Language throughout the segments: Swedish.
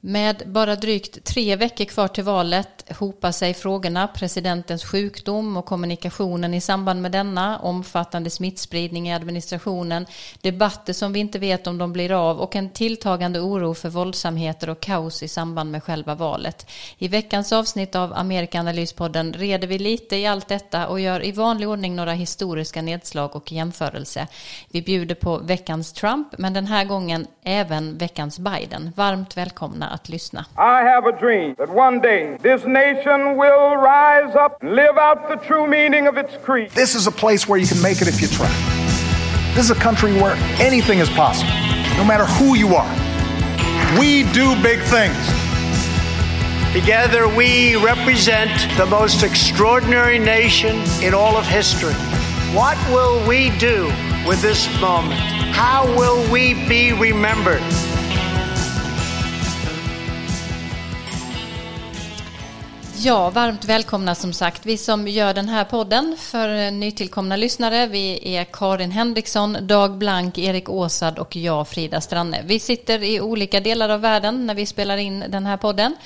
Med bara drygt tre veckor kvar till valet hopar sig frågorna presidentens sjukdom och kommunikationen i samband med denna, omfattande smittspridning i administrationen, debatter som vi inte vet om de blir av och en tilltagande oro för våldsamheter och kaos i samband med själva valet. I veckans avsnitt av Amerikanalyspodden reder vi lite i allt detta och gör i vanlig ordning några historiska nedslag och jämförelse. Vi bjuder på veckans Trump, men den här gången även veckans Biden. Varmt välkomna att lyssna. I have a dream that one day this nation will rise up and live out the true meaning of its creed. This is a place where you can make it if you try. This is a country where anything is possible, no matter who you are. We do big things. Together, we represent the most extraordinary nation in all of history. What will we do with this moment? How will we be remembered? Ja, varmt välkomna som sagt. Vi som gör den här podden för nytillkomna lyssnare, vi är Karin Henriksson, Dag Blank, Erik Åsad och jag, Frida Stranne. Vi sitter i olika delar av världen när vi spelar in den här podden.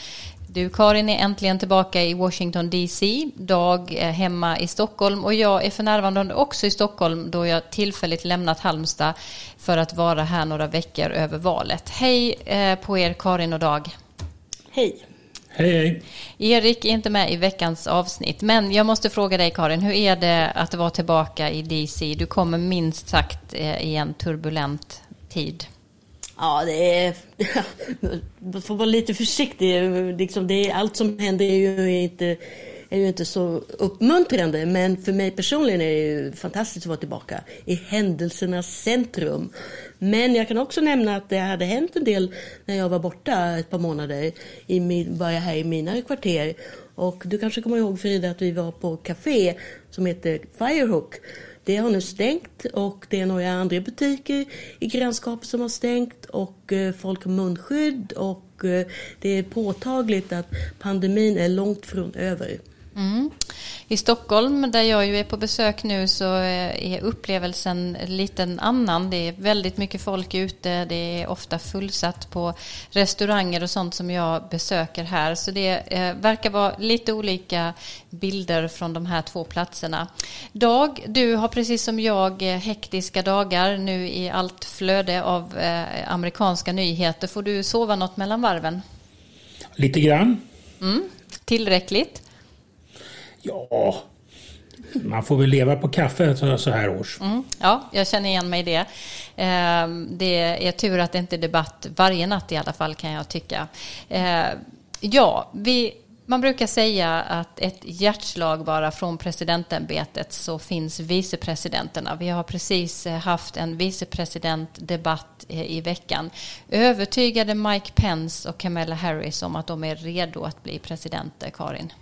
Du Karin är äntligen tillbaka i Washington DC, Dag är hemma i Stockholm och jag är för närvarande också i Stockholm då jag tillfälligt lämnat Halmstad för att vara här några veckor över valet. Hej eh, på er Karin och Dag. Hej. Hej, hej. Erik är inte med i veckans avsnitt, men jag måste fråga dig Karin, hur är det att vara tillbaka i DC? Du kommer minst sagt eh, i en turbulent tid. Ja, det är... Man får vara lite försiktig. Liksom det är, allt som händer är ju inte är ju inte så uppmuntrande, men för mig personligen är det ju fantastiskt att vara tillbaka i händelsernas centrum. Men jag kan också nämna att det hade hänt en del när jag var borta ett par månader, i min, var jag här i mina kvarter. Och du kanske kommer ihåg Frida att vi var på café som heter Firehook. Det har nu stängt och det är några andra butiker i grannskapet som har stängt och eh, folk har munskydd och eh, det är påtagligt att pandemin är långt från över. Mm. I Stockholm, där jag ju är på besök nu, så eh, är upplevelsen lite en annan. Det är väldigt mycket folk ute, det är ofta fullsatt på restauranger och sånt som jag besöker här. Så det eh, verkar vara lite olika bilder från de här två platserna. Dag, du har precis som jag eh, hektiska dagar nu i allt flöde av amerikanska nyheter. Får du sova något mellan varven? Lite grann. Mm. Tillräckligt? Ja, man får väl leva på kaffe så här års. Mm, ja, jag känner igen mig i det. Ehm, det är tur att det inte är debatt varje natt i alla fall kan jag tycka. Ehm, ja, vi, man brukar säga att ett hjärtslag bara från presidentämbetet så finns vicepresidenterna. Vi har precis eh, haft en vicepresidentdebatt eh, i veckan. Övertygade Mike Pence och Kamala Harris om att de är redo att bli presidenter, Karin?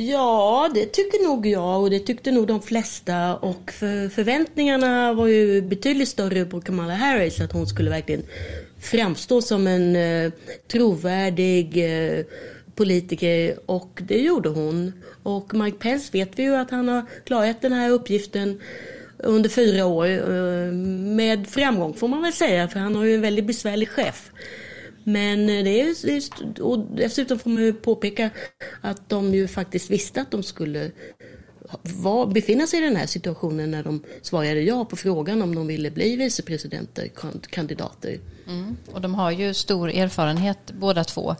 Ja, det tycker nog jag och det tyckte nog de flesta. Och för, förväntningarna var ju betydligt större på Kamala Harris. Att hon skulle verkligen framstå som en eh, trovärdig eh, politiker. Och det gjorde hon. Och Mike Pence vet vi ju att han har klarat den här uppgiften under fyra år. Eh, med framgång får man väl säga. För han har ju en väldigt besvärlig chef. Men eh, det är, och dessutom får man ju påpeka att de ju faktiskt visste att de skulle var, befinna sig i den här situationen när de svarade ja på frågan om de ville bli vicepresidenter, kandidater. Mm. Och de har ju stor erfarenhet båda två,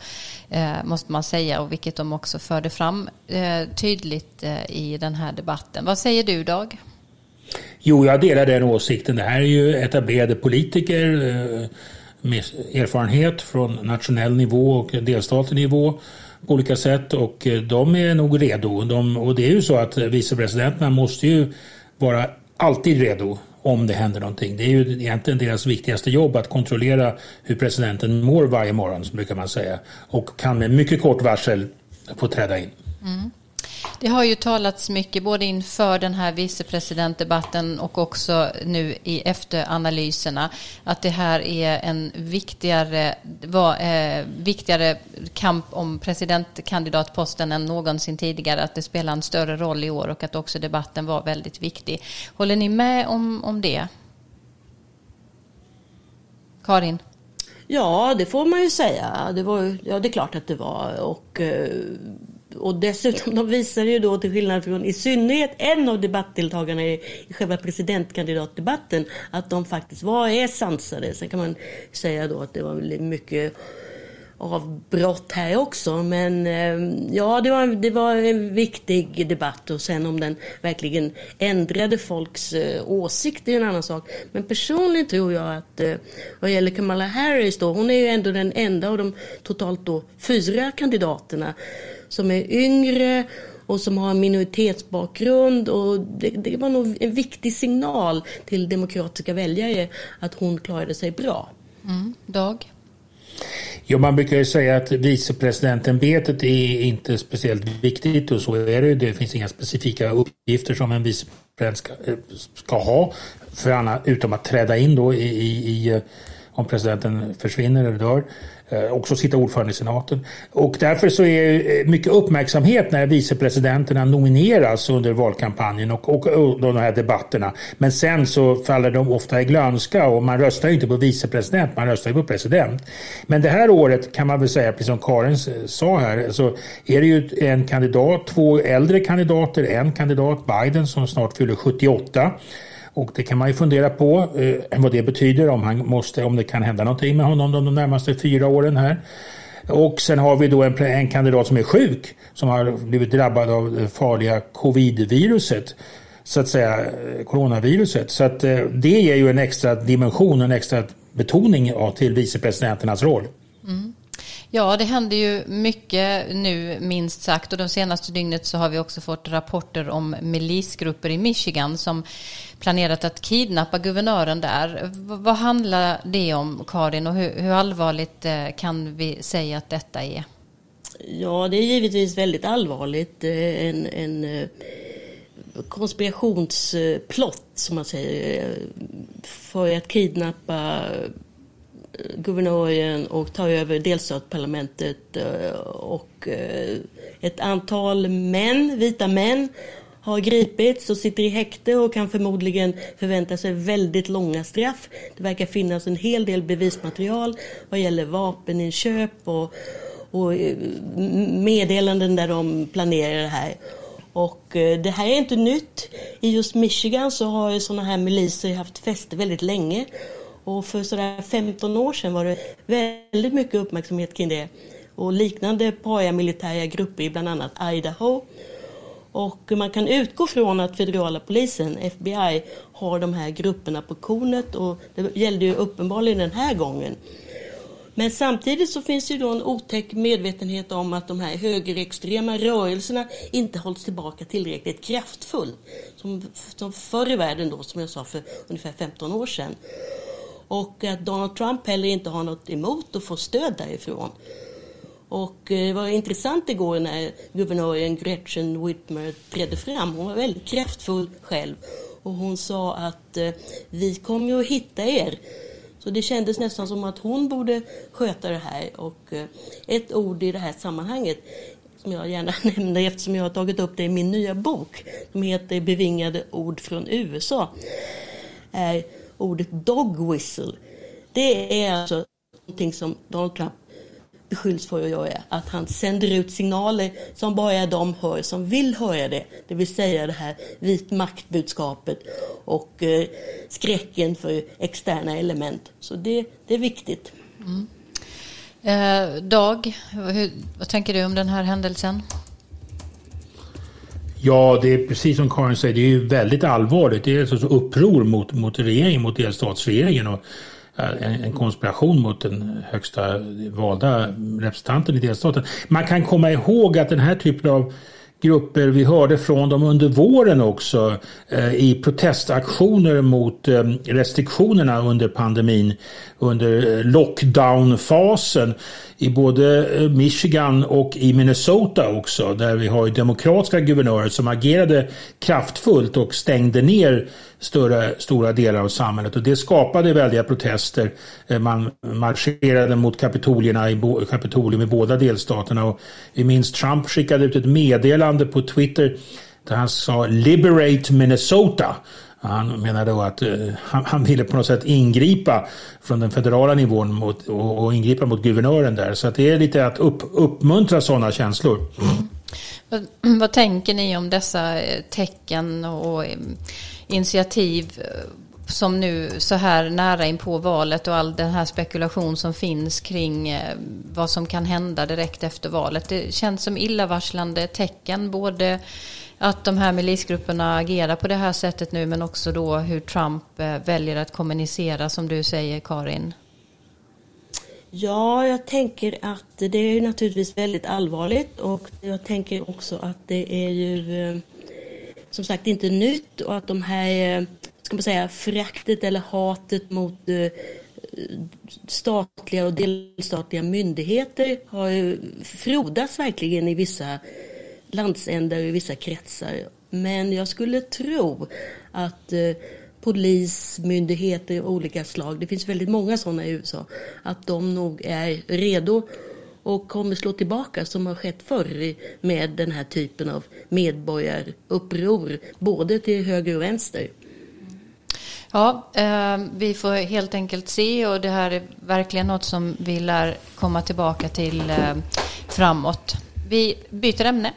eh, måste man säga, och vilket de också förde fram eh, tydligt eh, i den här debatten. Vad säger du, Dag? Jo, jag delar den åsikten. Det här är ju etablerade politiker eh, erfarenhet från nationell nivå och delstatlig nivå på olika sätt och eh, de är nog redo. De, och det är ju så att vicepresidenterna måste ju vara alltid redo om det händer någonting. Det är ju egentligen deras viktigaste jobb att kontrollera hur presidenten mår varje morgon, brukar man säga. Och kan med mycket kort varsel få träda in. Mm. Det har ju talats mycket både inför den här vicepresidentdebatten och också nu i efteranalyserna att det här är en viktigare, var, eh, viktigare kamp om presidentkandidatposten än någonsin tidigare. Att det spelar en större roll i år och att också debatten var väldigt viktig. Håller ni med om, om det? Karin? Ja, det får man ju säga. Det var, ja, det är klart att det var. Och, eh, och dessutom, de visar ju då till skillnad från i synnerhet en av debattdeltagarna i, i själva presidentkandidatdebatten att de faktiskt var, är sansade. Sen kan man säga då att det var mycket avbrott här också. Men ehm, ja, det var, det var en viktig debatt och sen om den verkligen ändrade folks eh, åsikt är en annan sak. Men personligen tror jag att eh, vad gäller Kamala Harris då, hon är ju ändå den enda av de totalt då fyra kandidaterna som är yngre och som har en minoritetsbakgrund. Och det, det var nog en viktig signal till demokratiska väljare att hon klarade sig bra. Mm. Dag? Jo, man brukar ju säga att vicepresidentämbetet är inte speciellt viktigt och så är det. Det finns inga specifika uppgifter som en vicepresident ska, eh, ska ha för annat, utom att träda in då i, i, i eh, om presidenten försvinner eller dör. Eh, också sitta ordförande i senaten. Och därför så är eh, mycket uppmärksamhet när vicepresidenterna nomineras under valkampanjen och, och, och de här debatterna. Men sen så faller de ofta i glömska och man röstar ju inte på vicepresident, man röstar ju på president. Men det här året kan man väl säga, precis som Karin sa här, så är det ju en kandidat, två äldre kandidater, en kandidat, Biden, som snart fyller 78 och det kan man ju fundera på eh, vad det betyder om, han måste, om det kan hända någonting med honom de, de närmaste fyra åren här. Och sen har vi då en, en kandidat som är sjuk som har blivit drabbad av det farliga covid-viruset så att säga eh, coronaviruset. Så att eh, det ger ju en extra dimension, en extra betoning till vicepresidenternas roll. Mm. Ja, det händer ju mycket nu minst sagt och de senaste dygnet så har vi också fått rapporter om milisgrupper i Michigan som planerat att kidnappa guvernören där. Vad handlar det om Karin och hur, hur allvarligt eh, kan vi säga att detta är? Ja, det är givetvis väldigt allvarligt. Eh, en, en eh, konspirationsplott som man säger för att kidnappa guvernören och ta över delstatsparlamentet och ett antal män, vita män har gripits och sitter i häkte och kan förmodligen förvänta sig väldigt långa straff. Det verkar finnas en hel del bevismaterial vad gäller vapeninköp och, och eh, meddelanden där de planerar det här. Och eh, det här är inte nytt. I just Michigan så har sådana här miliser haft fäste väldigt länge. Och för sådär 15 år sedan var det väldigt mycket uppmärksamhet kring det. Och liknande paramilitära grupper i bland annat Idaho. Och man kan utgå från att federala polisen, FBI, har de här grupperna på kornet och det gällde ju uppenbarligen den här gången. Men samtidigt så finns det ju då en otäck medvetenhet om att de här högerextrema rörelserna inte hålls tillbaka tillräckligt kraftfullt. Som, som förr i världen då, som jag sa för ungefär 15 år sedan. Och att Donald Trump heller inte har något emot att få stöd därifrån. Och eh, det var intressant igår när guvernören Gretchen Whitmer trädde fram. Hon var väldigt kraftfull själv. Och hon sa att eh, vi kommer att hitta er. Så det kändes nästan som att hon borde sköta det här. Och eh, ett ord i det här sammanhanget som jag gärna nämner eftersom jag har tagit upp det i min nya bok som heter Bevingade ord från USA är ordet dog whistle. Det är alltså någonting som Donald Trump beskylls för att göra. Att han sänder ut signaler som bara de hör som vill höra det. Det vill säga det här vit maktbudskapet och eh, skräcken för externa element. Så det, det är viktigt. Mm. Eh, Dag, hur, vad tänker du om den här händelsen? Ja, det är precis som Karin säger, det är ju väldigt allvarligt. Det är alltså uppror mot, mot regeringen, mot delstatsregeringen och en, en konspiration mot den högsta valda representanten i delstaten. Man kan komma ihåg att den här typen av grupper. Vi hörde från dem under våren också eh, i protestaktioner mot eh, restriktionerna under pandemin, under eh, lockdownfasen i både eh, Michigan och i Minnesota också där vi har demokratiska guvernörer som agerade kraftfullt och stängde ner större, stora delar av samhället och det skapade väldiga protester. Eh, man marscherade mot kapitolierna i, kapitolium i båda delstaterna och vi minns Trump skickade ut ett meddelande på Twitter där han sa “Liberate Minnesota” Han menar då att uh, han, han, ville på något sätt ingripa från den federala nivån mot, och, och ingripa mot guvernören där. Så att det är lite att upp, uppmuntra sådana känslor. Mm. Vad, vad, tänker ni om dessa eh, tecken och eh, initiativ eh, som nu så här nära in på valet och all den här spekulation som finns kring vad som kan hända direkt efter valet. Det känns som illavarslande tecken både att de här milisgrupperna agerar på det här sättet nu men också då hur Trump väljer att kommunicera som du säger Karin. Ja, jag tänker att det är naturligtvis väldigt allvarligt och jag tänker också att det är ju eh, som sagt inte nytt och att de här eh, ska man säga, föraktet eller hatet mot eh, statliga och delstatliga myndigheter har ju frodats verkligen i vissa landsändar och i vissa kretsar. Men jag skulle tro att eh, polismyndigheter av olika slag, det finns väldigt många sådana i USA, att de nog är redo och kommer slå tillbaka som har skett förr med den här typen av medborgaruppror, både till höger och vänster. Ja, eh, vi får helt enkelt se och det här är verkligen något som vi lär komma tillbaka till eh, framåt. Vi byter ämne.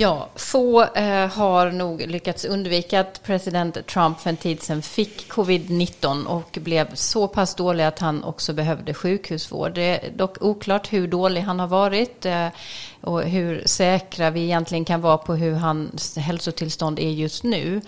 Ja, få eh, har nog lyckats undvika att president Trump för en tid sedan fick covid-19 och blev så pass dålig att han också behövde sjukhusvård. Det är dock oklart hur dålig han har varit eh, och hur säkra vi egentligen kan vara på hur hans hälsotillstånd är just nu.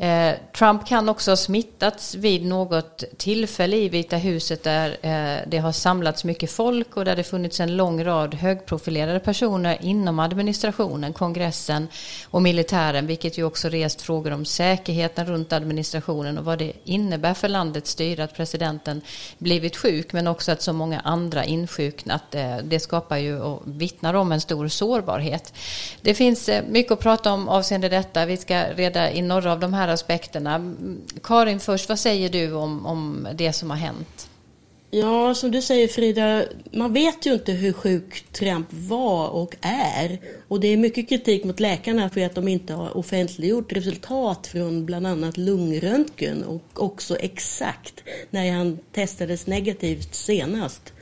Eh, Trump kan också ha smittats vid något tillfälle i Vita huset där eh, det har samlats mycket folk och där det funnits en lång rad högprofilerade personer inom administrationen, kongressen och militären, vilket ju också rest frågor om säkerheten runt administrationen och vad det innebär för landets styre att presidenten blivit sjuk, men också att så många andra insjuknat. Eh, det skapar ju och vittnar om en stor sårbarhet. Det finns eh, mycket att prata om avseende detta. Vi ska reda i några av de här aspekterna. Mm, Karin först, vad säger du om, om det som har hänt? Ja, som du säger Frida, man vet ju inte hur sjuk Trump var och är. Och det är mycket kritik mot läkarna för att de inte har offentliggjort resultat från bland annat lungröntgen och också exakt när han testades negativt senast.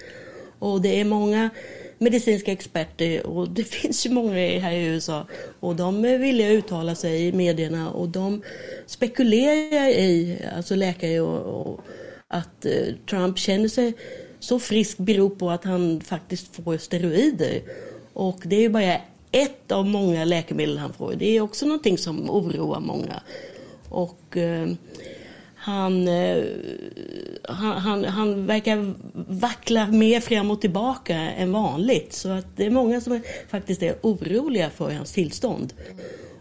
Och det är många medicinska experter och det finns ju många här i USA och de är villiga att uttala sig i medierna och de spekulerar i, alltså läkare och, och att eh, Trump känner sig så frisk beror på att han faktiskt får steroider. Och det är ju bara ett av många läkemedel han får. Det är också någonting som oroar många. Och eh, han, eh, han, han, han, verkar vackla mer fram och tillbaka än vanligt. Så att det är många som är, faktiskt är oroliga för hans tillstånd.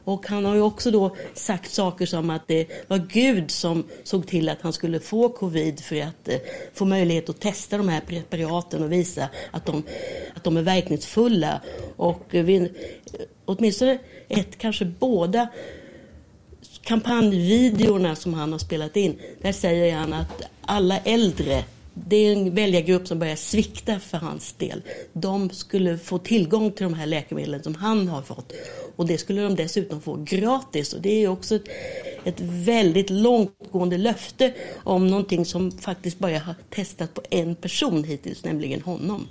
Och han har ju också då sagt saker som att det var Gud som såg till att han skulle få covid för att eh, få möjlighet att testa de här preparaten och visa att de, att de är verkningsfulla. Och eh, vi, åtminstone ett, kanske båda kampanjvideorna som han har spelat in, där säger han att alla äldre det är en väljargrupp som börjar svikta för hans del. De skulle få tillgång till de här läkemedlen som han har fått. Och det skulle de dessutom få gratis. Och det är också ett, ett väldigt långtgående löfte om någonting som faktiskt bara har testat på en person hittills, nämligen honom.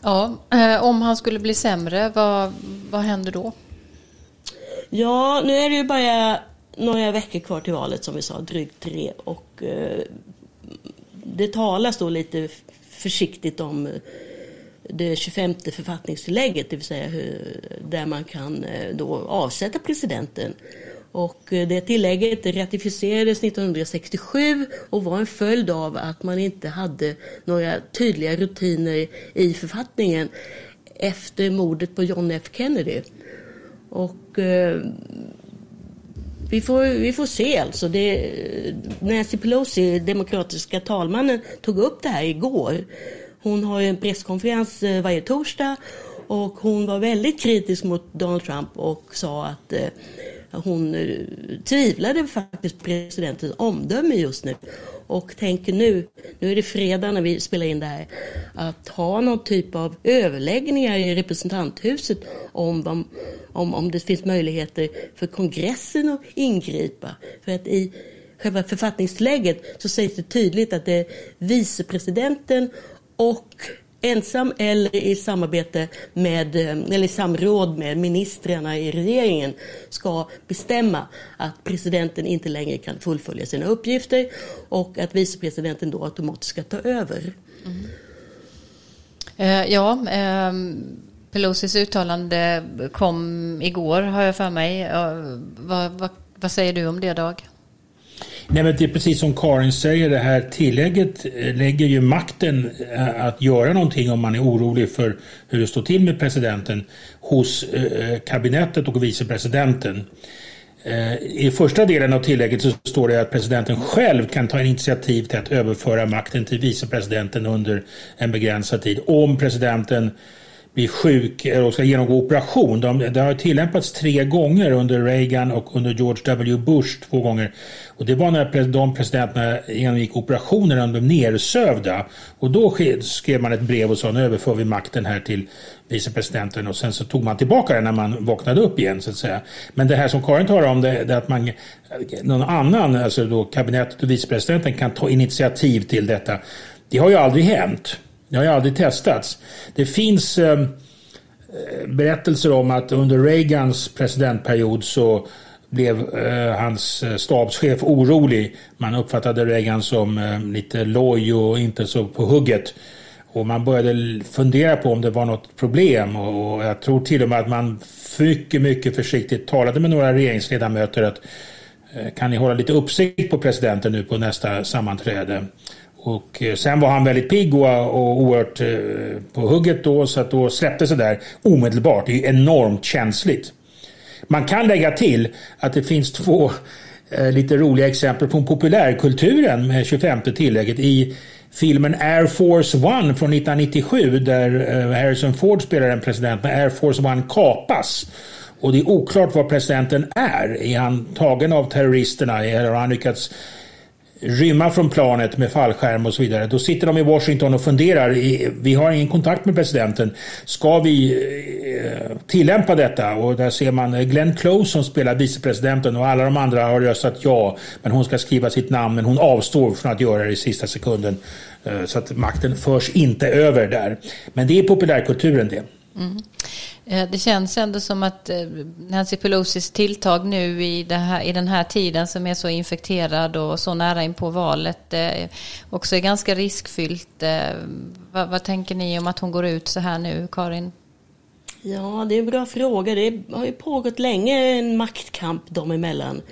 Ja, eh, om han skulle bli sämre, vad, vad händer då? Ja, nu är det ju bara några veckor kvar till valet som vi sa, drygt tre. Och eh, det talas då lite försiktigt om eh, det 25 författningstillägget, det vill säga hur, där man kan eh, då avsätta presidenten. Och eh, det tillägget ratificerades 1967 och var en följd av att man inte hade några tydliga rutiner i författningen efter mordet på John F Kennedy. Och eh, vi, får, vi får se alltså. Det, Nancy Pelosi, demokratiska talmannen, tog upp det här igår. Hon har en presskonferens eh, varje torsdag och hon var väldigt kritisk mot Donald Trump och sa att eh, hon eh, tvivlade faktiskt på presidentens omdöme just nu och tänker nu, nu är det fredag när vi spelar in det här, att ha någon typ av överläggningar i representanthuset om, om, om det finns möjligheter för kongressen att ingripa. För att i själva författningsläget så sägs det tydligt att det är vicepresidenten och ensam eller i samarbete med, eh, eller i samråd med ministrarna i regeringen ska bestämma att presidenten inte längre kan fullfölja sina uppgifter och att vicepresidenten då automatiskt ska ta över. Mm. Eh, ja, eh, Pelosis uttalande kom igår har jag för mig. Eh, vad, vad, vad säger du om det Dag? Nej, men det är precis som Karin säger, det här tillägget eh, lägger ju makten eh, att göra någonting om man är orolig för hur det står till med presidenten hos eh, kabinettet och vicepresidenten. I första delen av tillägget så står det att presidenten själv kan ta initiativ till att överföra makten till vicepresidenten under en begränsad tid om presidenten blir sjuk och ska genomgå operation. De, det har tillämpats tre gånger under Reagan och under George W. Bush två gånger. Och det var när de presidenterna genomgick operationer när de blev nersövda. Och då skrev man ett brev och sa nu överför vi makten här till vicepresidenten och sen så tog man tillbaka det när man vaknade upp igen så att säga. Men det här som Karin talar om det, det är att man, någon annan, alltså då kabinettet och vicepresidenten kan ta initiativ till detta. Det har ju aldrig hänt. Det har ju aldrig testats. Det finns ehm, eh, berättelser om att under Reagans presidentperiod så blev eh, hans eh, stabschef orolig. Man uppfattade Reagan som eh, lite loj och inte så på hugget. Och man började fundera på om det var något problem och, och jag tror till och med att man mycket, mycket försiktigt talade med några regeringsledamöter att eh, kan ni hålla lite uppsikt på presidenten nu på nästa sammanträde? Och eh, sen var han väldigt pigg och, och oerhört eh, på hugget då så att då släpptes det där omedelbart. Det är enormt känsligt. Man kan lägga till att det finns två eh, lite roliga exempel från populärkulturen med 25 tillägget i filmen Air Force One från 1997 där Harrison Ford spelar en president när Air Force One kapas. Och det är oklart vad presidenten är. Är han tagen av terroristerna eller har han lyckats rymma från planet med fallskärm och så vidare. Då sitter de i Washington och funderar. Vi har ingen kontakt med presidenten. Ska vi eh, tillämpa detta? Och där ser man eh, Glenn Close som spelar vicepresidenten och alla de andra har röstat ja. Men hon ska skriva sitt namn men hon avstår från att göra det i sista sekunden. Eh, så att makten förs inte över där. Men det är populärkulturen det. Mm. Eh, det känns ändå som att eh, Nancy Pelosis tilltag nu i, här, i den här tiden som är så infekterad och så nära in på valet eh, också är ganska riskfyllt. Vad, vad, tänker ni om att hon går ut så här nu, Karin? Ja, det är en bra fråga. Det har ju pågått länge en maktkamp dem emellan.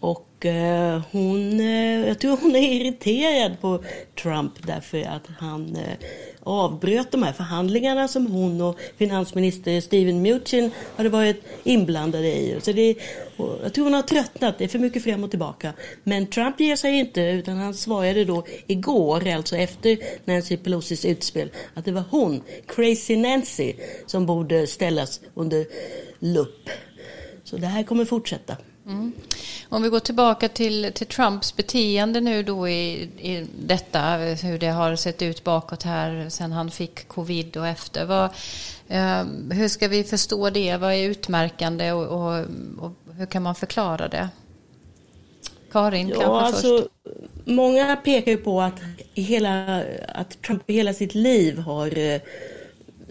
Och eh, hon, jag tror hon är irriterad på Trump därför att han eh, avbröt de här förhandlingarna som hon och finansminister Steven Mnuchin hade varit inblandade i. Så det, jag tror hon har tröttnat, det är för mycket fram och tillbaka. Men Trump ger sig inte utan han svarade då igår, alltså efter Nancy Pelosis utspel, att det var hon, Crazy Nancy, som borde ställas under lupp. Så det här kommer fortsätta. Mm. Om vi går tillbaka till, till Trumps beteende nu då i, i detta, hur det har sett ut bakåt här sen han fick covid och efter. Vad, eh, hur ska vi förstå det? Vad är utmärkande och, och, och hur kan man förklara det? Karin, ja, kanske alltså, först. Många pekar ju på att, hela, att Trump hela sitt liv har eh,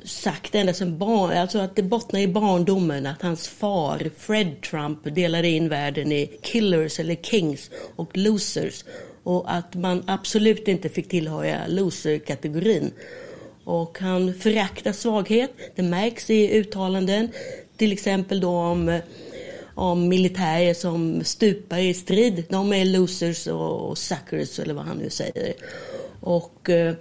sagt ända sedan barn, alltså att det bottnar i barndomen att hans far Fred Trump delade in världen i killers eller kings och losers och att man absolut inte fick tillhöra loser-kategorin. Och han föraktar svaghet, det märks i uttalanden, till exempel då om om militärer som stupar i strid. De är losers och suckers eller vad han nu säger. Och eh,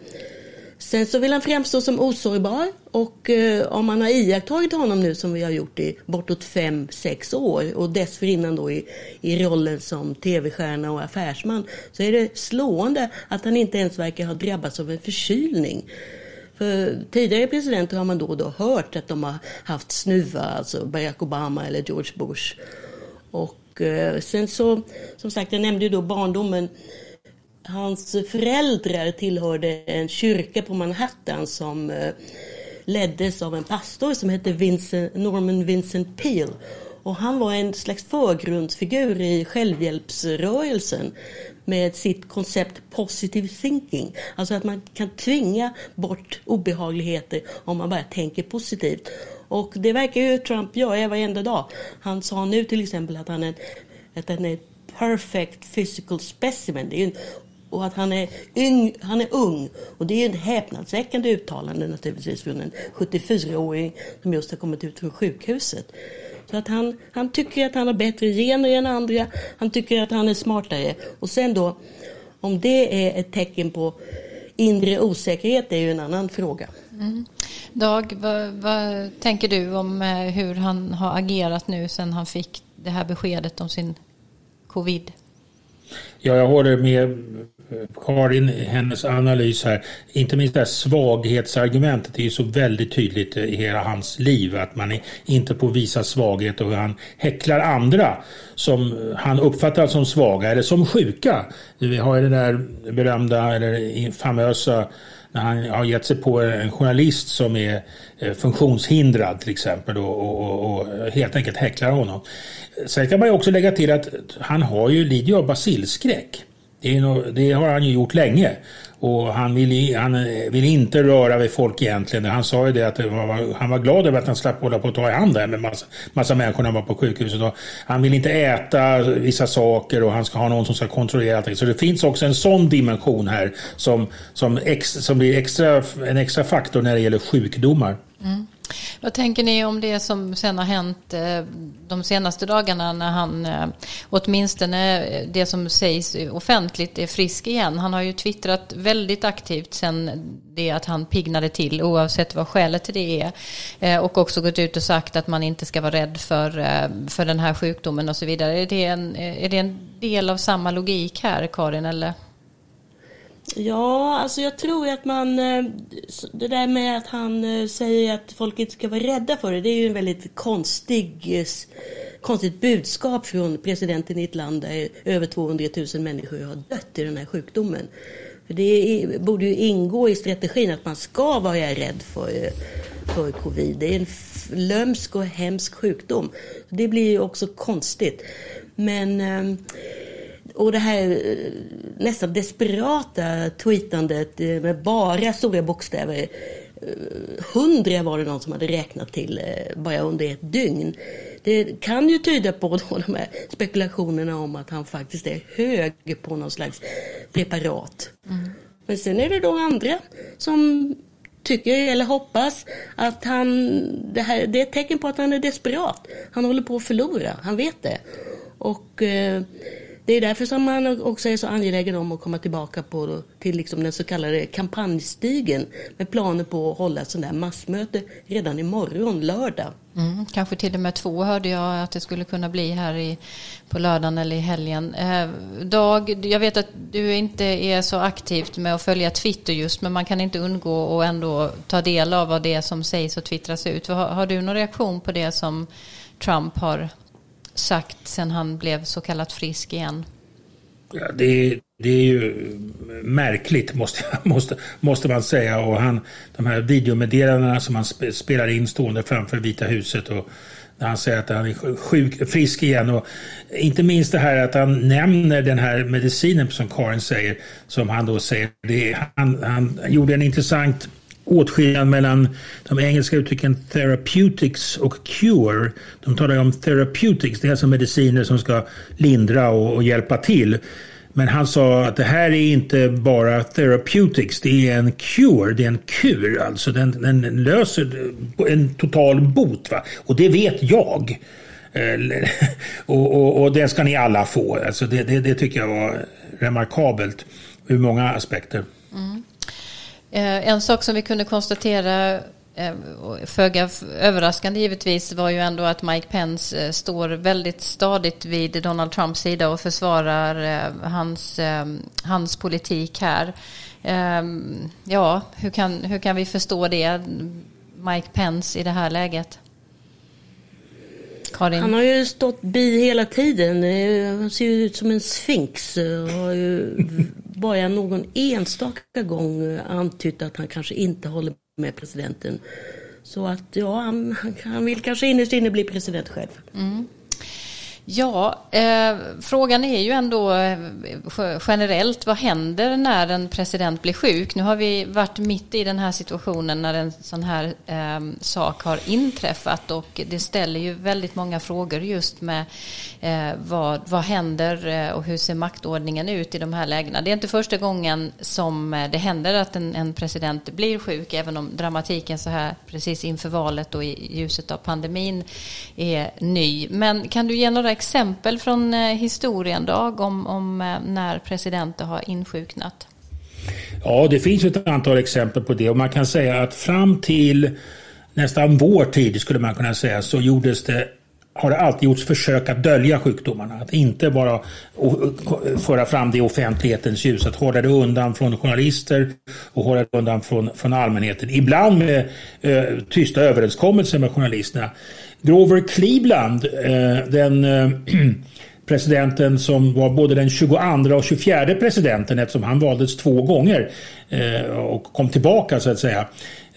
Sen så vill han framstå som osårbar och eh, om man har iakttagit honom nu som vi har gjort i bortåt fem, sex år och dessförinnan då i, i rollen som tv-stjärna och affärsman så är det slående att han inte ens verkar ha drabbats av en förkylning. För tidigare presidenter har man då och då hört att de har haft snuva, alltså Barack Obama eller George Bush. Och eh, sen så, som sagt, jag nämnde ju då barndomen. Hans föräldrar tillhörde en kyrka på Manhattan som eh, leddes av en pastor som hette Vincent, Norman Vincent Peale. Och han var en slags förgrundsfigur i självhjälpsrörelsen med sitt koncept positive thinking. Alltså att man kan tvinga bort obehagligheter om man bara tänker positivt. Och det verkar ju Trump göra varenda dag. Han sa nu till exempel att han är, att han är perfect physical specimen. Det är en, och att han är, yng, han är ung. Och det är ett häpnadsväckande uttalande naturligtvis från en 74-åring som just har kommit ut från sjukhuset. Så att han, han tycker att han har bättre gener än andra. Han tycker att han är smartare. Och sen då, om det är ett tecken på inre osäkerhet är ju en annan fråga. Mm. Dag, vad, vad, tänker du om eh, hur han har agerat nu sen han fick det här beskedet om sin covid? Ja, jag håller med Karin, hennes analys här, inte minst det här svaghetsargumentet är ju så väldigt tydligt eh, i hela hans liv att man inte får visa svaghet och hur han häcklar andra som eh, han uppfattar som svaga eller som sjuka. Vi har ju den där berömda eller famösa när han har gett sig på en journalist som är eh, funktionshindrad till exempel och, och, och, helt enkelt häcklar honom. Sen kan man ju också lägga till att han har ju lider av basilskräck. Det, nog, det, har han ju gjort länge. Och han vill, han eh, vill inte röra vid folk egentligen. Han sa ju det att det var, han var glad över att han slapp hålla på att ta i hand där med massa, massa människor när han var på sjukhuset. Och han vill inte äta vissa saker och han ska ha någon som ska kontrollera allting. Så det finns också en sån dimension här som, som, ex, som blir extra, en extra faktor när det gäller sjukdomar. Mm. Vad tänker ni om det som sen har hänt eh, de senaste dagarna när han eh, åtminstone eh, det som sägs offentligt är frisk igen. Han har ju twittrat väldigt aktivt sen det att han piggnade till oavsett vad skälet till det är. Och också gått ut och sagt att man inte ska vara rädd för, för den här sjukdomen och så vidare. Är det en, är det en del av samma logik här Karin eller? Ja, alltså jag tror att man... Eh, det där med att han eh, säger att folk inte ska vara rädda för det, det är ju en väldigt konstig, eh, konstigt budskap från presidenten i ett land där över 200 000 människor har dött i den här sjukdomen. För det borde ju ingå i strategin att man ska vara rädd för, för covid. Det är en lömsk och hemsk sjukdom. Det blir ju också konstigt. Men ehm, och det här eh, nästan desperata tweetandet eh, med bara stora bokstäver. Eh, hundra var det någon som hade räknat till bara under ett dygn. Det kan ju tyda på då de här spekulationerna om att han faktiskt är hög på någon slags preparat. Mm. Men sen är det då andra som tycker eller hoppas att han, det, här, det är ett tecken på att han är desperat. Han håller på att förlora, han vet det. Och eh, det är därför som man också är så angelägen om att komma tillbaka på, till liksom den så kallade kampanjstigen med planer på att hålla ett sånt där massmöte redan imorgon, lördag. Mm, kanske till och med två hörde jag att det skulle kunna bli här i, på lördagen eller i helgen. Eh, Dag, jag vet att du inte är så aktivt med att följa Twitter just men man kan inte undgå att ändå ta del av vad det är som sägs och twittras ut. Har, har du någon reaktion på det som Trump har sagt sen han blev så kallat frisk igen? Ja, det, det är ju märkligt måste, måste, måste man säga. Och han, de här videomeddelandena som han spelar in stående framför Vita huset och när han säger att han är sjuk, frisk igen. Och inte minst det här att han nämner den här medicinen som Karin säger. Som han då säger. Det, han, han gjorde en intressant åtskillnad mellan de engelska uttrycken therapeutics och cure. De talar om therapeutics, det är alltså mediciner som ska lindra och, och hjälpa till. Men han sa att det här är inte bara therapeutics, det är en cure, det är en kur. Alltså den, den löser en total bot. Va? Och det vet jag. Eh, och, och, och det ska ni alla få. Alltså det, det, det tycker jag var remarkabelt ur många aspekter. Mm. Eh, en sak som vi kunde konstatera eh, Föga överraskande givetvis var ju ändå att Mike Pence eh, står väldigt stadigt vid Donald Trumps sida och försvarar hans, hans politik här. Ehm, ja, hur kan, hur kan vi förstå det, Mike Pence, i det här läget? Karin? Han har ju stått bi hela tiden. Han ser ju ut som en sfinx. Har ju bara någon enstaka gång antytt att han kanske inte håller med presidenten. Så att ja, han, han vill kanske innerst inne bli president själv. Mm. Ja, eh, frågan är ju ändå eh, generellt vad händer när en president blir sjuk? Nu har vi varit mitt i den här situationen när en sån här eh, sak har inträffat och det ställer ju väldigt många frågor just med eh, vad, vad händer eh, och hur ser maktordningen ut i de här lägena? Det är inte första gången som eh, det händer att en, en president blir sjuk, även om dramatiken så här precis inför valet och i ljuset av pandemin är ny. Men kan du ge några exempel från eh, historien, Dag, om, om eh, när presidenter har insjuknat? Ja, det finns ett antal exempel på det och man kan säga att fram till nästan vår tid skulle man kunna säga så gjordes det har det alltid gjorts försök att dölja sjukdomarna. Att inte bara föra fram det i offentlighetens ljus. Att hålla det undan från journalister och hålla det undan från, från allmänheten. Ibland med eh, tysta överenskommelser med journalisterna. Grover Cleveland, eh, den eh, presidenten som var både den 22 och 24 presidenten eftersom han valdes två gånger eh, och kom tillbaka så att säga.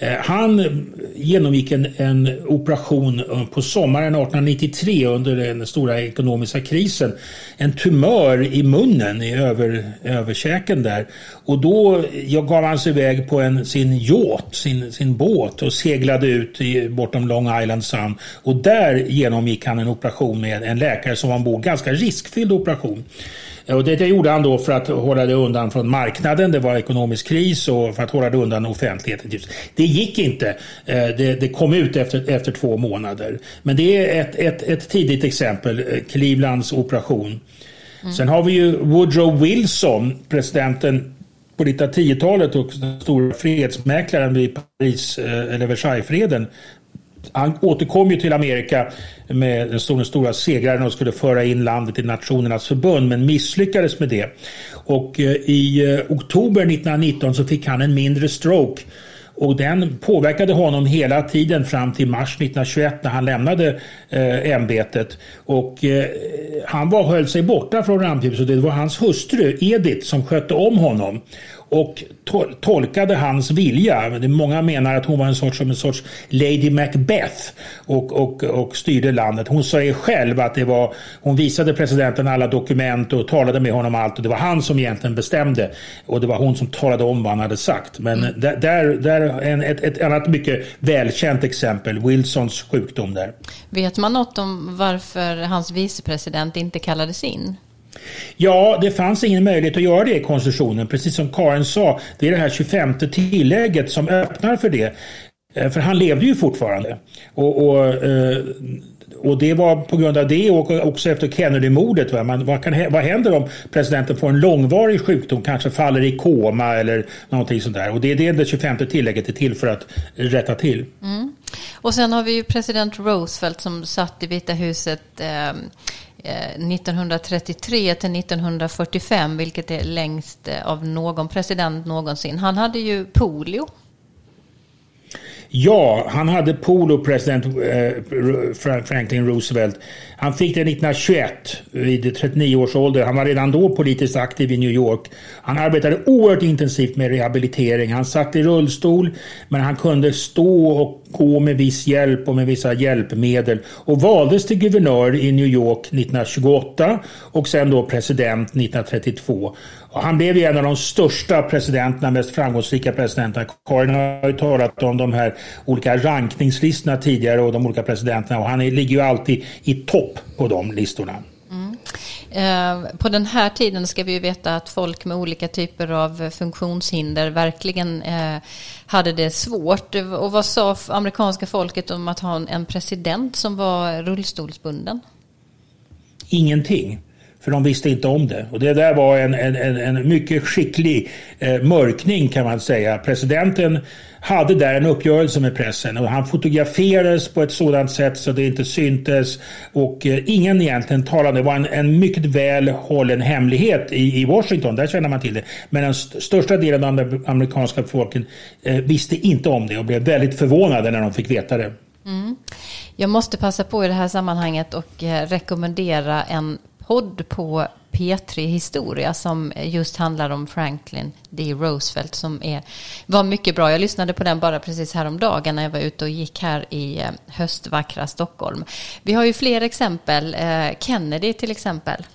Eh, han genomgick en, en, operation eh, på sommaren 1893 under den stora ekonomiska krisen. En tumör i munnen, i över, överkäken där. Och då gav han sig iväg på en, sin yacht, sin, sin båt och seglade ut i, bortom Long Island Sound. Och där genomgick han en operation med en läkare som var ombord. Ganska riskfylld operation. Eh, och det, det gjorde han då för att hålla det undan från marknaden. Det var ekonomisk kris och för att hålla det undan offentligheten. Det gick inte. Eh, det, det kom ut efter, efter två månader. Men det är ett, ett, ett tidigt exempel, eh, Clevelands operation. Mm. Sen har vi ju Woodrow Wilson, presidenten på 1910-talet och den stora fredsmäklaren vid Paris eh, eller Versaillesfreden han återkom ju till Amerika med den stora, stora segraren och skulle föra in landet i Nationernas förbund men misslyckades med det. Och i oktober 1919 så fick han en mindre stroke och den påverkade honom hela tiden fram till mars 1921 när han lämnade eh, ämbetet. Och eh, han var, höll sig borta från rampljuset. Det var hans hustru Edith som skötte om honom och tol tolkade hans vilja. Många menar att hon var en sorts, som en sorts Lady Macbeth och, och, och styrde landet. Hon säger själv att det var, hon visade presidenten alla dokument och talade med honom allt och det var han som egentligen bestämde och det var hon som talade om vad han hade sagt. Men mm. där, där, där en, ett, ett annat mycket välkänt exempel, Wilsons sjukdom där. Vet man något om varför hans vicepresident inte kallades in? Ja, det fanns ingen möjlighet att göra det i konstitutionen. Precis som Karin sa, det är det här 25 tillägget som öppnar för det. Eh, för han levde ju fortfarande. Och, och, eh, och det var på grund av det och också efter Kennedy-mordet. Va? vad, vad händer om presidenten får en långvarig sjukdom, kanske faller i koma eller någonting sånt där. Och det är det det 25 tillägget är till för att rätta till. Mm. Och sen har vi ju president Roosevelt som satt i Vita huset eh, Eh, 1933 till 1945, vilket är längst eh, av någon president någonsin. Han hade ju polio. Ja, han hade polo, president eh, Franklin Roosevelt. Han fick det 1921 vid 39 års ålder. Han var redan då politiskt aktiv i New York. Han arbetade oerhört intensivt med rehabilitering. Han satt i rullstol men han kunde stå och gå med viss hjälp och med vissa hjälpmedel och valdes till guvernör i New York 1928 och sen då president 1932. Och han blev ju en av de största presidenterna, mest framgångsrika presidenterna. Karin har ju talat om de här olika rankningslistorna tidigare och de olika presidenterna och han ligger ju alltid i topp på de listorna. Eh, på den här tiden ska vi ju veta att folk med olika typer av funktionshinder verkligen eh, hade det svårt. Och vad sa amerikanska folket om att ha en president som var rullstolsbunden? Ingenting. För de visste inte om det. Och det där var en, en, en mycket skicklig eh, mörkning kan man säga. Presidenten hade där en uppgörelse med pressen och han fotograferades på ett sådant sätt så det inte syntes och eh, ingen egentligen talade. Det var en, en mycket väl hållen hemlighet i, i, Washington, där känner man till det. Men den st största delen av den amerikanska befolkningen eh, visste inte om det och blev väldigt förvånade när de fick veta det. Mm. Jag måste passa på i det här sammanhanget och eh, rekommendera en podd på P3 Historia som just handlar om Franklin D. Roosevelt som är, var mycket bra. Jag lyssnade på den bara precis häromdagen när jag var ute och gick här i eh, höstvackra Stockholm. Vi har ju fler exempel. Eh, Kennedy till exempel.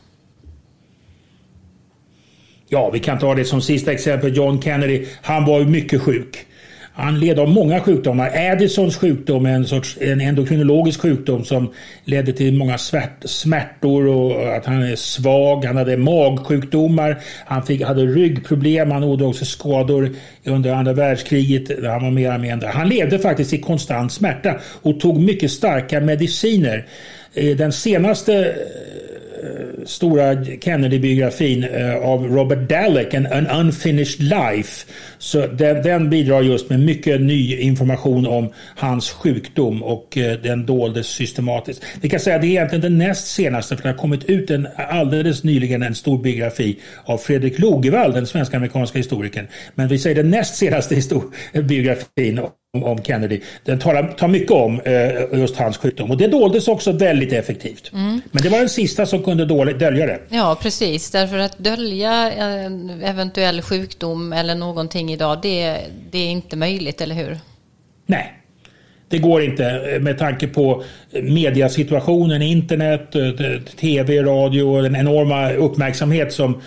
Ja, vi kan ta det som sista exempel. John Kennedy, han var ju mycket sjuk. Han led av många sjukdomar. Addisons sjukdom är en sorts en endokrinologisk sjukdom som ledde till många svärt, smärtor och att han är svag. Han hade magsjukdomar. Han fick, hade ryggproblem. Han ådrog sig skador under andra världskriget. Han var mer mindre. Han levde faktiskt i konstant smärta och tog mycket starka mediciner. Eh, den senaste Eh, stora Kennedy-biografin eh, av Robert Dalek, An Unfinished Life. Så den, den, bidrar just med mycket ny information om hans sjukdom och eh, den doldes systematiskt. Vi kan säga att det är egentligen den näst senaste, för det har kommit ut en, alldeles nyligen en stor biografi av Fredrik Logevall, den svensk-amerikanska historikern. Men vi säger den näst senaste biografin om Kennedy. Den tar, tar mycket om eh, just hans sjukdom. Och det doldes också väldigt effektivt. Mm. Men det var den sista som kunde dölja det. Ja, precis. Därför att dölja en eventuell sjukdom eller någonting idag, det, det är inte möjligt, eller hur? Nej. Det går inte eh, med tanke på mediasituationen, internet, eh, tv, radio och den enorma uppmärksamhet som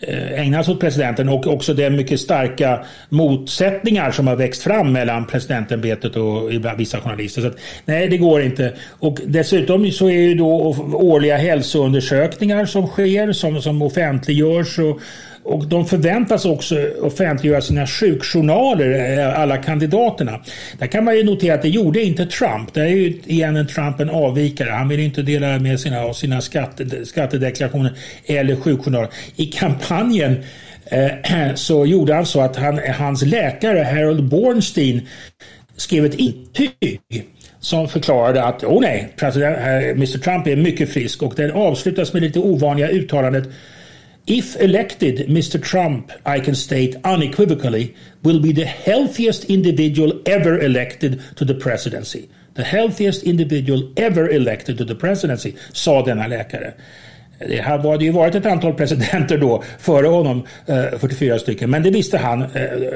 ägnar ägnas åt presidenten och också de mycket starka motsättningar som har växt fram mellan presidentämbetet och vissa journalister. Så att, nej, det går inte. Och dessutom så är ju då årliga hälsoundersökningar som sker, som, som offentliggörs och och de förväntas också offentliggöra sina sjukjournaler, eh, alla kandidaterna. Där kan man ju notera att det gjorde inte Trump. Det är ju igen en Trump en avvikare. Han vill inte dela med sina, sina skatte, skattedeklarationer eller sjukjournaler. I kampanjen eh, så gjorde han så att han, hans läkare Harold Bornstein skrev ett intyg som förklarade att oh nej, president, eh, Mr Trump är mycket frisk och den avslutas med lite ovanliga uttalandet If elected, Mr. Trump, I can state unequivocally, will be the healthiest individual ever elected to the presidency. The healthiest individual ever elected to the presidency, sa denna läkare. Det hade ju varit ett antal presidenter då före honom, eh, 44 stycken, men det visste han, eh,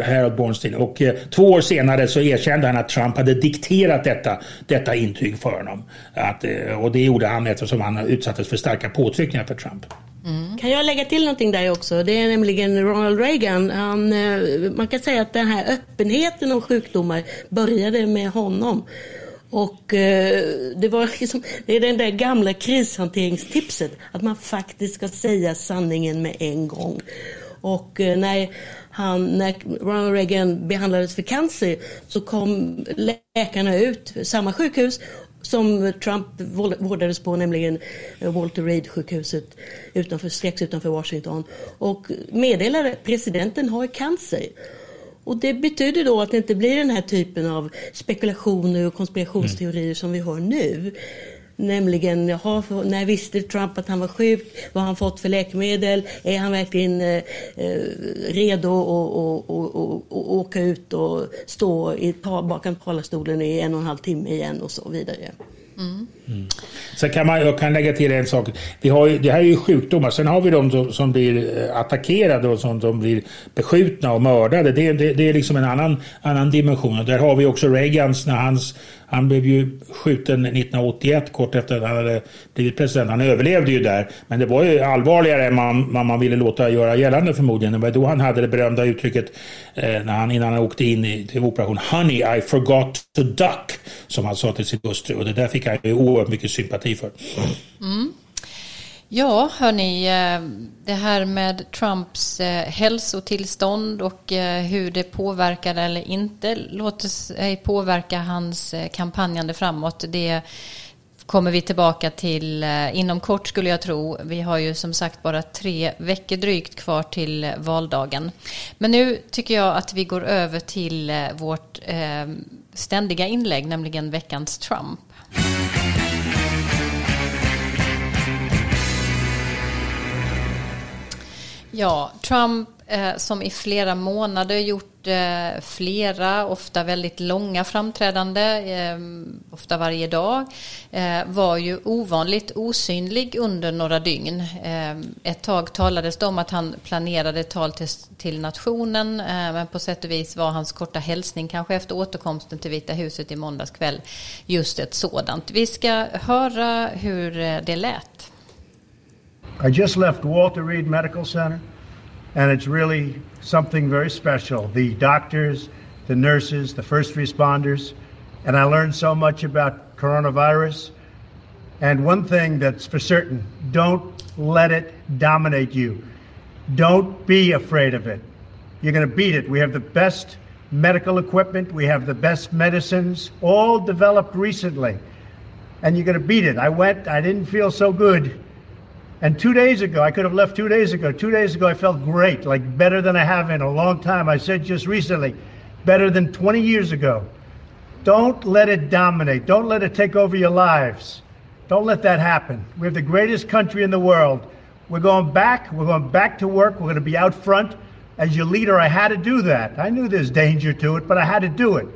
Harold Bornstein. Och eh, två år senare så erkände han att Trump hade dikterat detta, detta intyg för honom. Att, och det gjorde han eftersom han utsattes för starka påtryckningar för Trump. Mm. Kan jag lägga till någonting där också? Det är nämligen Ronald Reagan. Han, man kan säga att den här öppenheten om sjukdomar började med honom. Och eh, det var liksom, det är den där gamla krishanteringstipset, att man faktiskt ska säga sanningen med en gång. Och eh, när, han, när Ronald Reagan behandlades för cancer så kom läkarna ut, samma sjukhus som Trump vårdades på, nämligen eh, Walter Reed-sjukhuset utanför, strax utanför Washington och meddelade att presidenten har cancer. Och det betyder då att det inte blir den här typen av spekulationer och konspirationsteorier mm. som vi har nu. Nämligen, jaha, när visste Trump att han var sjuk? Vad har han fått för läkemedel? Är han verkligen eh, eh redo att åka ut och stå i, bakom talarstolen i en och en halv timme igen och så vidare? Mm. Sen kan man, jag kan lägga till en sak. Vi har ju, det här är ju sjukdomar. Sen har vi de som, som blir attackerade och som de blir beskjutna och mördade. Det, det, det är liksom en annan, annan dimension. Och där har vi också Reagans när hans han blev ju skjuten 1981 kort efter att han hade blivit president. Han överlevde ju där. Men det var ju allvarligare än man, man, man ville låta göra gällande förmodligen. Det var då han hade det berömda uttrycket eh, när han, innan han åkte in i, till operation Honey, I forgot to duck. Som han sa till sin hustru. Och det där fick han ju oerhört mycket sympati för. Mm. Ja, hörni, eh, det här med Trumps eh, hälsotillstånd och eh, hur det påverkar eller inte låter sig påverka hans kampanjande framåt. Det kommer vi tillbaka till inom kort skulle jag tro. Vi har ju som sagt bara tre veckor drygt kvar till valdagen. Men nu tycker jag att vi går över till vårt ständiga inlägg, nämligen veckans Trump. Ja, Trump eh, som i flera månader gjort eh, flera, ofta väldigt långa framträdande, eh, ofta varje dag, eh, var ju ovanligt osynlig under några dygn. Ett tag talades det om att han planerade tal till, till nationen, men på sätt och vis var hans korta hälsning kanske efter återkomsten till Vita huset i måndags kväll just ett sådant. Vi ska höra hur det lät. I just left Walter Reed Medical Center, and it's really something very special. The doctors, the nurses, the first responders, and I learned so much about coronavirus. And one thing that's for certain don't let it dominate you. Don't be afraid of it. You're going to beat it. We have the best medical equipment, we have the best medicines, all developed recently. And you're going to beat it. I went, I didn't feel so good and two days ago, I could have left two days ago. Two days ago, I felt great, like better than I have in a long time. I said just recently, better than 20 years ago. Don't let it dominate. Don't let it take over your lives. Don't let that happen. We have the greatest country in the world. We're going back. We're going back to work. We're going to be out front. As your leader, I had to do that. I knew there's danger to it, but I had to do it.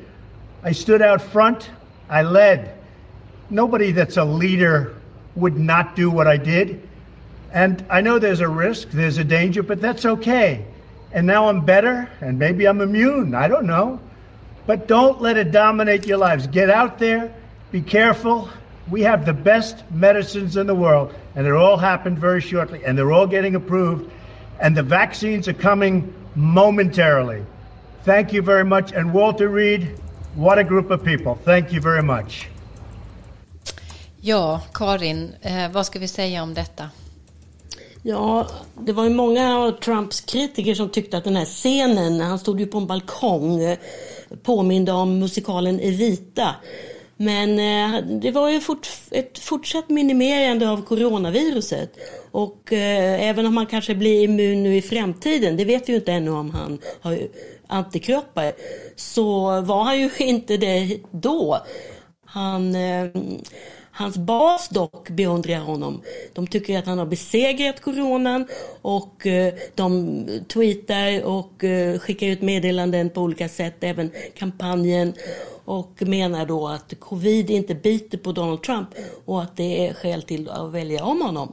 I stood out front. I led. Nobody that's a leader would not do what I did. And I know there's a risk, there's a danger, but that's okay. And now I'm better, and maybe I'm immune. I don't know. But don't let it dominate your lives. Get out there, be careful. We have the best medicines in the world, and it all happened very shortly, and they're all getting approved, and the vaccines are coming momentarily. Thank you very much. And Walter Reed, what a group of people. Thank you very much. Ja, Karin, eh, vad ska vi säga om detta? Ja, det var ju många av Trumps kritiker som tyckte att den här scenen, han stod ju på en balkong, påminde om musikalen Evita. Men eh, det var ju fort, ett fortsatt minimerande av coronaviruset. Och eh, även om han kanske blir immun nu i framtiden, det vet vi ju inte ännu om han har antikroppar, så var han ju inte det då. Han eh, Hans bas dock beundrar honom. De tycker att han har besegrat coronan och eh, de tweetar och eh, skickar ut meddelanden på olika sätt, även kampanjen och menar då att covid inte biter på Donald Trump och att det är skäl till att välja om honom.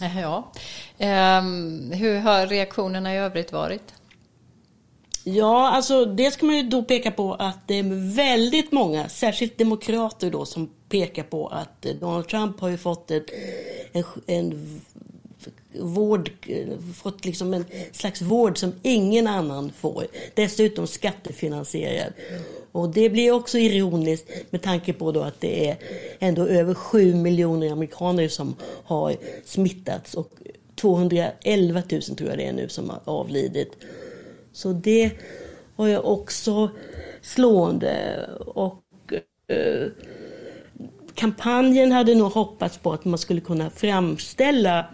Ja. Um, hur har reaktionerna i övrigt varit? Ja, alltså det ska man ju då peka på att det är väldigt många, särskilt demokrater då, som pekar på att eh, Donald Trump har ju fått ett, en, en vård, fått liksom en slags vård som ingen annan får. Dessutom skattefinansierad. Och det blir också ironiskt med tanke på då att det är ändå över 7 miljoner amerikaner som har smittats och 211 000 tror jag det är nu som har avlidit. Så det var ju också slående. Och eh, kampanjen hade nog hoppats på att man skulle kunna framställa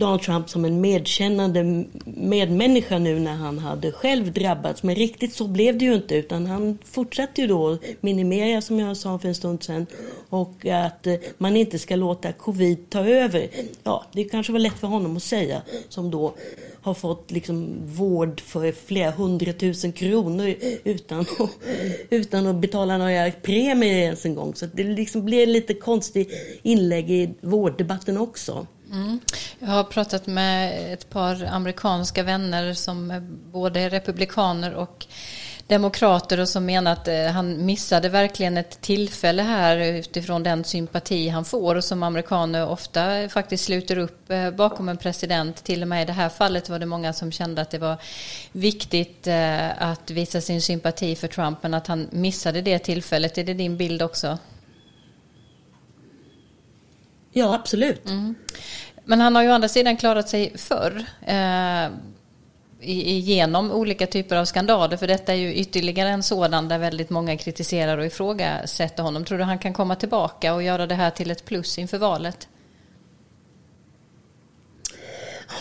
Donald Trump som en medkännande medmänniska nu när han hade själv drabbats. Men riktigt så blev det ju inte utan han fortsatte ju då minimera som jag sa för en stund sedan och att eh, man inte ska låta covid ta över. Ja, det kanske var lätt för honom att säga som då har fått liksom vård för flera hundratusen kronor utan att, utan att betala några premier ens en gång. Så det liksom blir lite konstigt inlägg i vårddebatten också. Mm. Jag har pratat med ett par amerikanska vänner som både är republikaner och demokrater och som menar att eh, han missade verkligen ett tillfälle här utifrån den sympati han får och som amerikaner ofta faktiskt sluter upp eh, bakom en president. Till och med i det här fallet var det många som kände att det var viktigt eh, att visa sin sympati för Trump men att han missade det tillfället. Är det din bild också? Ja, absolut. Mm. Men han har ju å andra sidan klarat sig förr. Eh, genom olika typer av skandaler. För detta är ju ytterligare en sådan där väldigt många kritiserar och ifrågasätter honom. Tror du han kan komma tillbaka och göra det här till ett plus inför valet?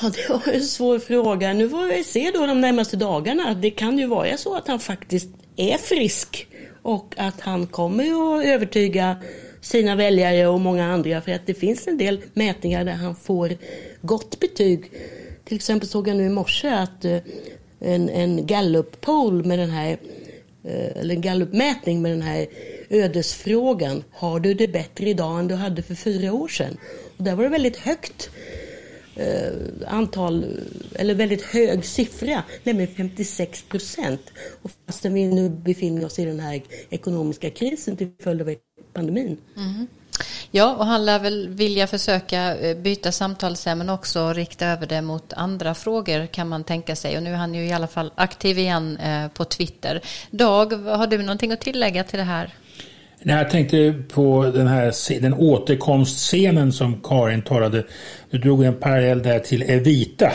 Ja, det var en svår fråga. Nu får vi se då de närmaste dagarna. Det kan ju vara så att han faktiskt är frisk och att han kommer att övertyga sina väljare och många andra för att det finns en del mätningar där han får gott betyg till exempel såg jag nu i morse att eh, en, en Gallup-poll med den här eh, eller en gallupmätning med den här ödesfrågan. Har du det bättre idag än du hade för fyra år sedan? Och där var det väldigt högt eh, antal, eller väldigt hög siffra, nämligen 56 procent. Och fastän vi nu befinner oss i den här ekonomiska krisen till följd av pandemin. Mm. Ja, och han lär väl vilja försöka eh, byta samtalsämnen också och rikta över det mot andra frågor kan man tänka sig. Och nu är han ju i alla fall aktiv igen eh, på Twitter. Dag, har du någonting att tillägga till det här? När jag tänkte på den här den återkomstscenen som Karin talade. Du drog en parallell där till Evita.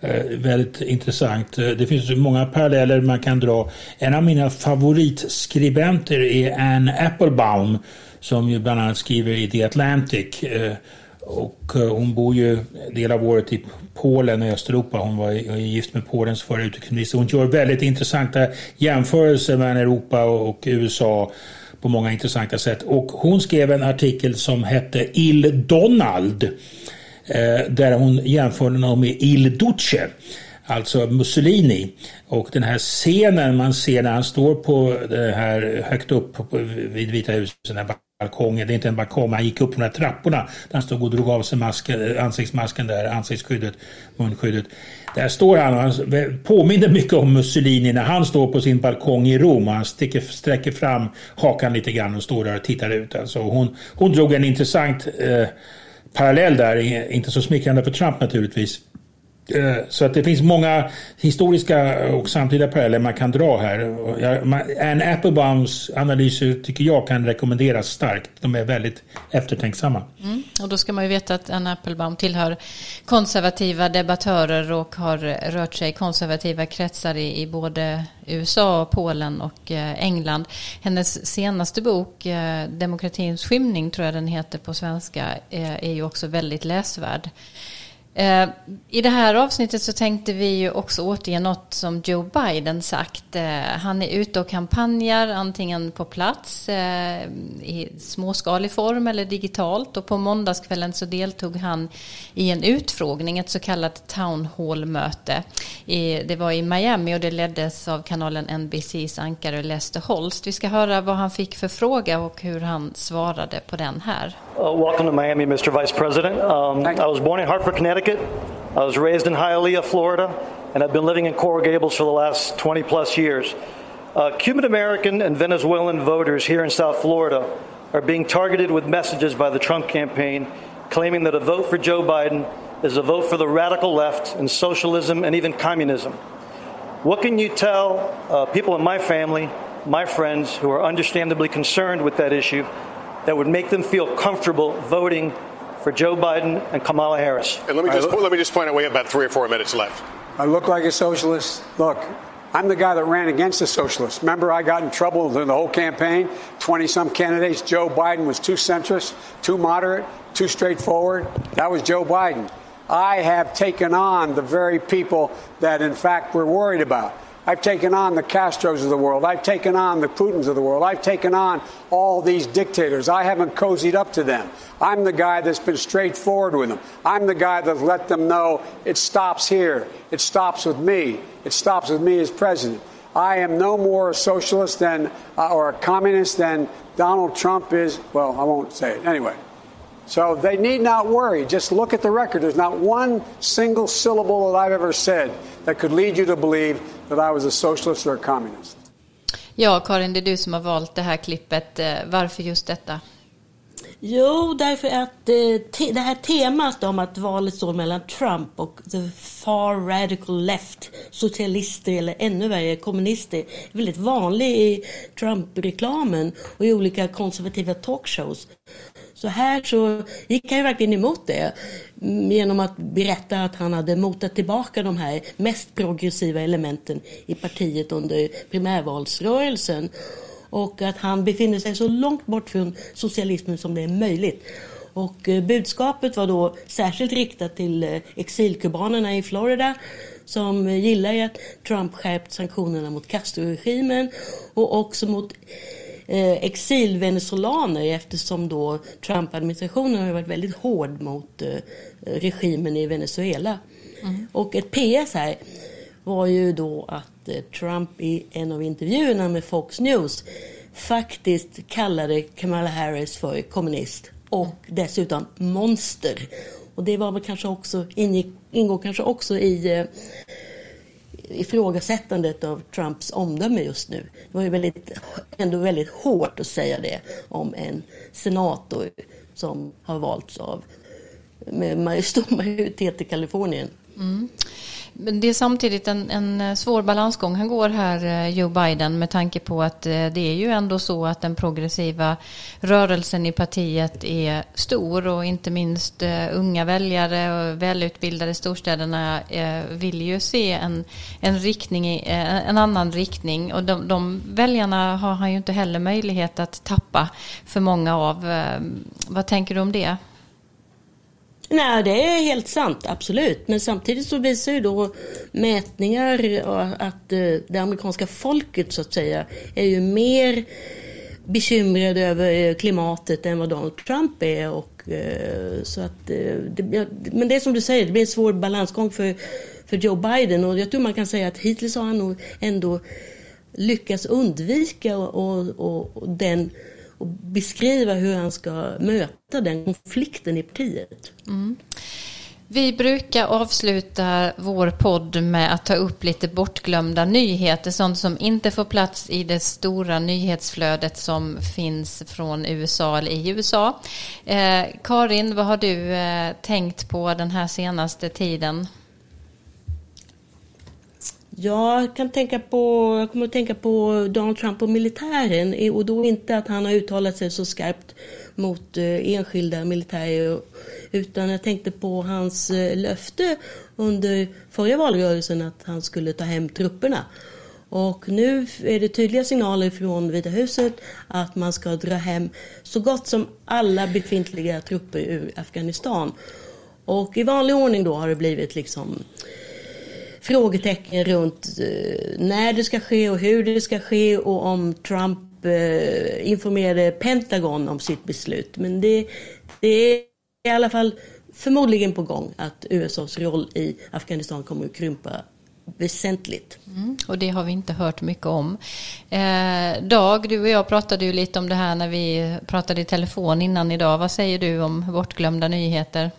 Eh, väldigt intressant. Eh, det finns många paralleller man kan dra. En av mina favoritskribenter är Anne Applebaum som ju bland annat skriver i The Atlantic. Eh, och eh, hon bor ju del av året i Polen och Östeuropa. Hon var gift med Polens förre utrikesminister. Hon gör väldigt intressanta jämförelser mellan Europa och USA på många intressanta sätt. Och hon skrev en artikel som hette Il Donald eh, där hon jämförde honom med Il Duce alltså Mussolini. Och den här scenen man ser när han står på det här högt upp vid Vita huset, den här balkongen, det är inte en balkong, han gick upp de här trapporna där han stod och drog av sig masken, ansiktsmasken där, ansiktsskyddet, munskyddet. Där står han och han påminner mycket om Mussolini när han står på sin balkong i Rom. Han sticker, sträcker fram hakan lite grann och står där och tittar ut. Alltså hon, hon drog en intressant eh, parallell där, inte så smickrande för Trump naturligtvis. Eh, så att det finns många historiska och samtida paralleller man kan dra här. Anne Applebaums analyser tycker jag kan rekommenderas starkt. De är väldigt eftertänksamma. Mm. Och då ska man ju veta att Anne Applebaum tillhör konservativa debattörer och har rört sig i konservativa kretsar i, i både USA, Polen och eh, England. Hennes senaste bok, eh, Demokratins skymning tror jag den heter på svenska, är ju också väldigt läsvärd. Eh, I det här avsnittet så tänkte vi ju också återge något som Joe Biden sagt. Eh, han är ute och kampanjar antingen på plats eh, i småskalig form eller digitalt och på måndagskvällen så deltog han i en utfrågning, ett så kallat town hall-möte. Det var i Miami och det leddes av kanalen NBCs ankare Lester Holst. Vi ska höra vad han fick för fråga och hur han svarade på den här. Uh, welcome to Miami, Mr. Vice President. Um, I was born in Hartford, Connecticut. Connecticut. I was raised in Hialeah, Florida, and I've been living in Coral Gables for the last 20 plus years. Uh, Cuban American and Venezuelan voters here in South Florida are being targeted with messages by the Trump campaign claiming that a vote for Joe Biden is a vote for the radical left and socialism and even communism. What can you tell uh, people in my family, my friends, who are understandably concerned with that issue, that would make them feel comfortable voting for Joe Biden and Kamala Harris. And let me just look, let me just point out we have about three or four minutes left. I look like a socialist. Look, I'm the guy that ran against the socialists. Remember, I got in trouble during the whole campaign. 20 some candidates. Joe Biden was too centrist, too moderate, too straightforward. That was Joe Biden. I have taken on the very people that, in fact, we're worried about. I've taken on the Castros of the world. I've taken on the Putins of the world. I've taken on all these dictators. I haven't cozied up to them. I'm the guy that's been straightforward with them. I'm the guy that let them know it stops here. It stops with me. It stops with me as president. I am no more a socialist than, uh, or a communist than Donald Trump is. Well, I won't say it. Anyway. So they need not worry. Just look at the record. There's not one single syllable that I've ever said that could lead you to believe that I was a socialist or a communist. Ja, Karin, det är du som har valt det här klippet. Eh, varför just detta? Jo, därför att eh, det här temat om att valet står mellan Trump och the far radical left, socialister eller ännu värre kommunister, är väldigt vanlig i Trump-reklamen och i olika konservativa talkshows. Så här så gick han ju verkligen emot det mm, genom att berätta att han hade motat tillbaka de här mest progressiva elementen i partiet under primärvalsrörelsen och att han befinner sig så långt bort från socialismen som det är möjligt. Och eh, budskapet var då särskilt riktat till eh, exilkubanerna i Florida som gillar att Trump skärpt sanktionerna mot Castro-regimen och också mot eh, exilvenezolaner eftersom då Trump-administrationen har varit väldigt hård mot regimen i Venezuela. Mm. Och ett PS här var ju då att eh, Trump i en av intervjuerna med Fox News faktiskt kallade Kamala Harris för kommunist och dessutom monster. Och det var väl kanske också, ingick, ingår kanske också i eh, ifrågasättandet av Trumps omdöme just nu. Det var ju väldigt, ändå väldigt hårt att säga det om en senator som har valts av med stor majoritet i Kalifornien. Mm. Men det är samtidigt en, en, eh, svår balansgång han går här, eh, Joe Biden, med tanke på att eh, det är ju ändå så att den progressiva rörelsen i partiet är stor och inte minst unga väljare och välutbildade i storstäderna vill ju se en, en, riktning, en annan riktning och de, de väljarna har han ju inte heller möjlighet att tappa för många av. Vad tänker du om det? Nej, det är helt sant, absolut. Men samtidigt så visar ju då mätningar att eh, det amerikanska folket så att säga är ju mer bekymrade över eh, klimatet än vad Donald Trump är. Och, eh, så att, det, men det är som du säger, det blir en svår balansgång för, för Joe Biden och jag tror man kan säga att hittills har han nog ändå lyckats undvika och, och, och den och beskriva hur han ska möta den konflikten i partiet. Mm. Vi brukar avsluta vår podd med att ta upp lite bortglömda nyheter, sånt som inte får plats i det stora nyhetsflödet som finns från USA eller i USA. Eh, Karin, vad har du eh, tänkt på den här senaste tiden? Jag kan tänka på, jag kommer att tänka på Donald Trump och militären och då inte att han har uttalat sig så skarpt mot eh, enskilda militärer utan jag tänkte på hans eh, löfte under förra valrörelsen att han skulle ta hem trupperna. Och nu är det tydliga signaler från Vita huset att man ska dra hem så gott som alla befintliga trupper ur Afghanistan. Och i vanlig ordning då har det blivit liksom frågetecken runt eh, när det ska ske och hur det ska ske och om Trump eh, informerade Pentagon om sitt beslut. Men det, det är i alla fall förmodligen på gång att USAs roll i Afghanistan kommer att krympa väsentligt. Mm, och det har vi inte hört mycket om. Eh, Dag, du och jag pratade ju lite om det här när vi pratade i telefon innan idag. Vad säger du om bortglömda nyheter?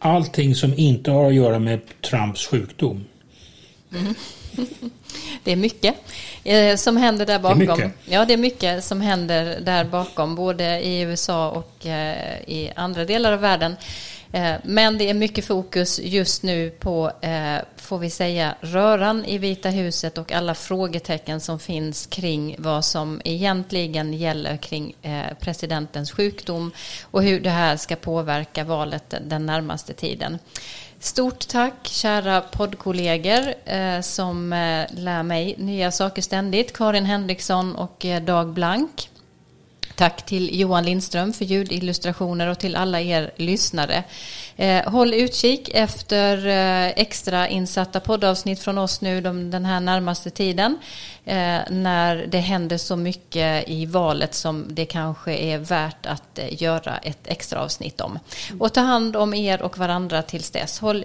Allting som inte har att göra med Trumps sjukdom. Mm. Det är mycket eh, som händer där bakom. Det ja, det är mycket som händer där bakom, både i USA och eh, i andra delar av världen. Eh, men det är mycket fokus just nu på, eh, får vi säga, röran i Vita huset och alla frågetecken som finns kring vad som egentligen gäller kring eh, presidentens sjukdom och hur det här ska påverka valet den närmaste tiden. Stort tack kära poddkollegor som lär mig nya saker ständigt. Karin Henriksson och Dag Blank. Tack till Johan Lindström för ljudillustrationer och till alla er lyssnare. Eh, håll utkik efter eh, extra insatta poddavsnitt från oss nu den här närmaste tiden. Eh, när det händer så mycket i valet som det kanske är värt att göra ett extra avsnitt om. Och ta hand om er och varandra tills dess. Håll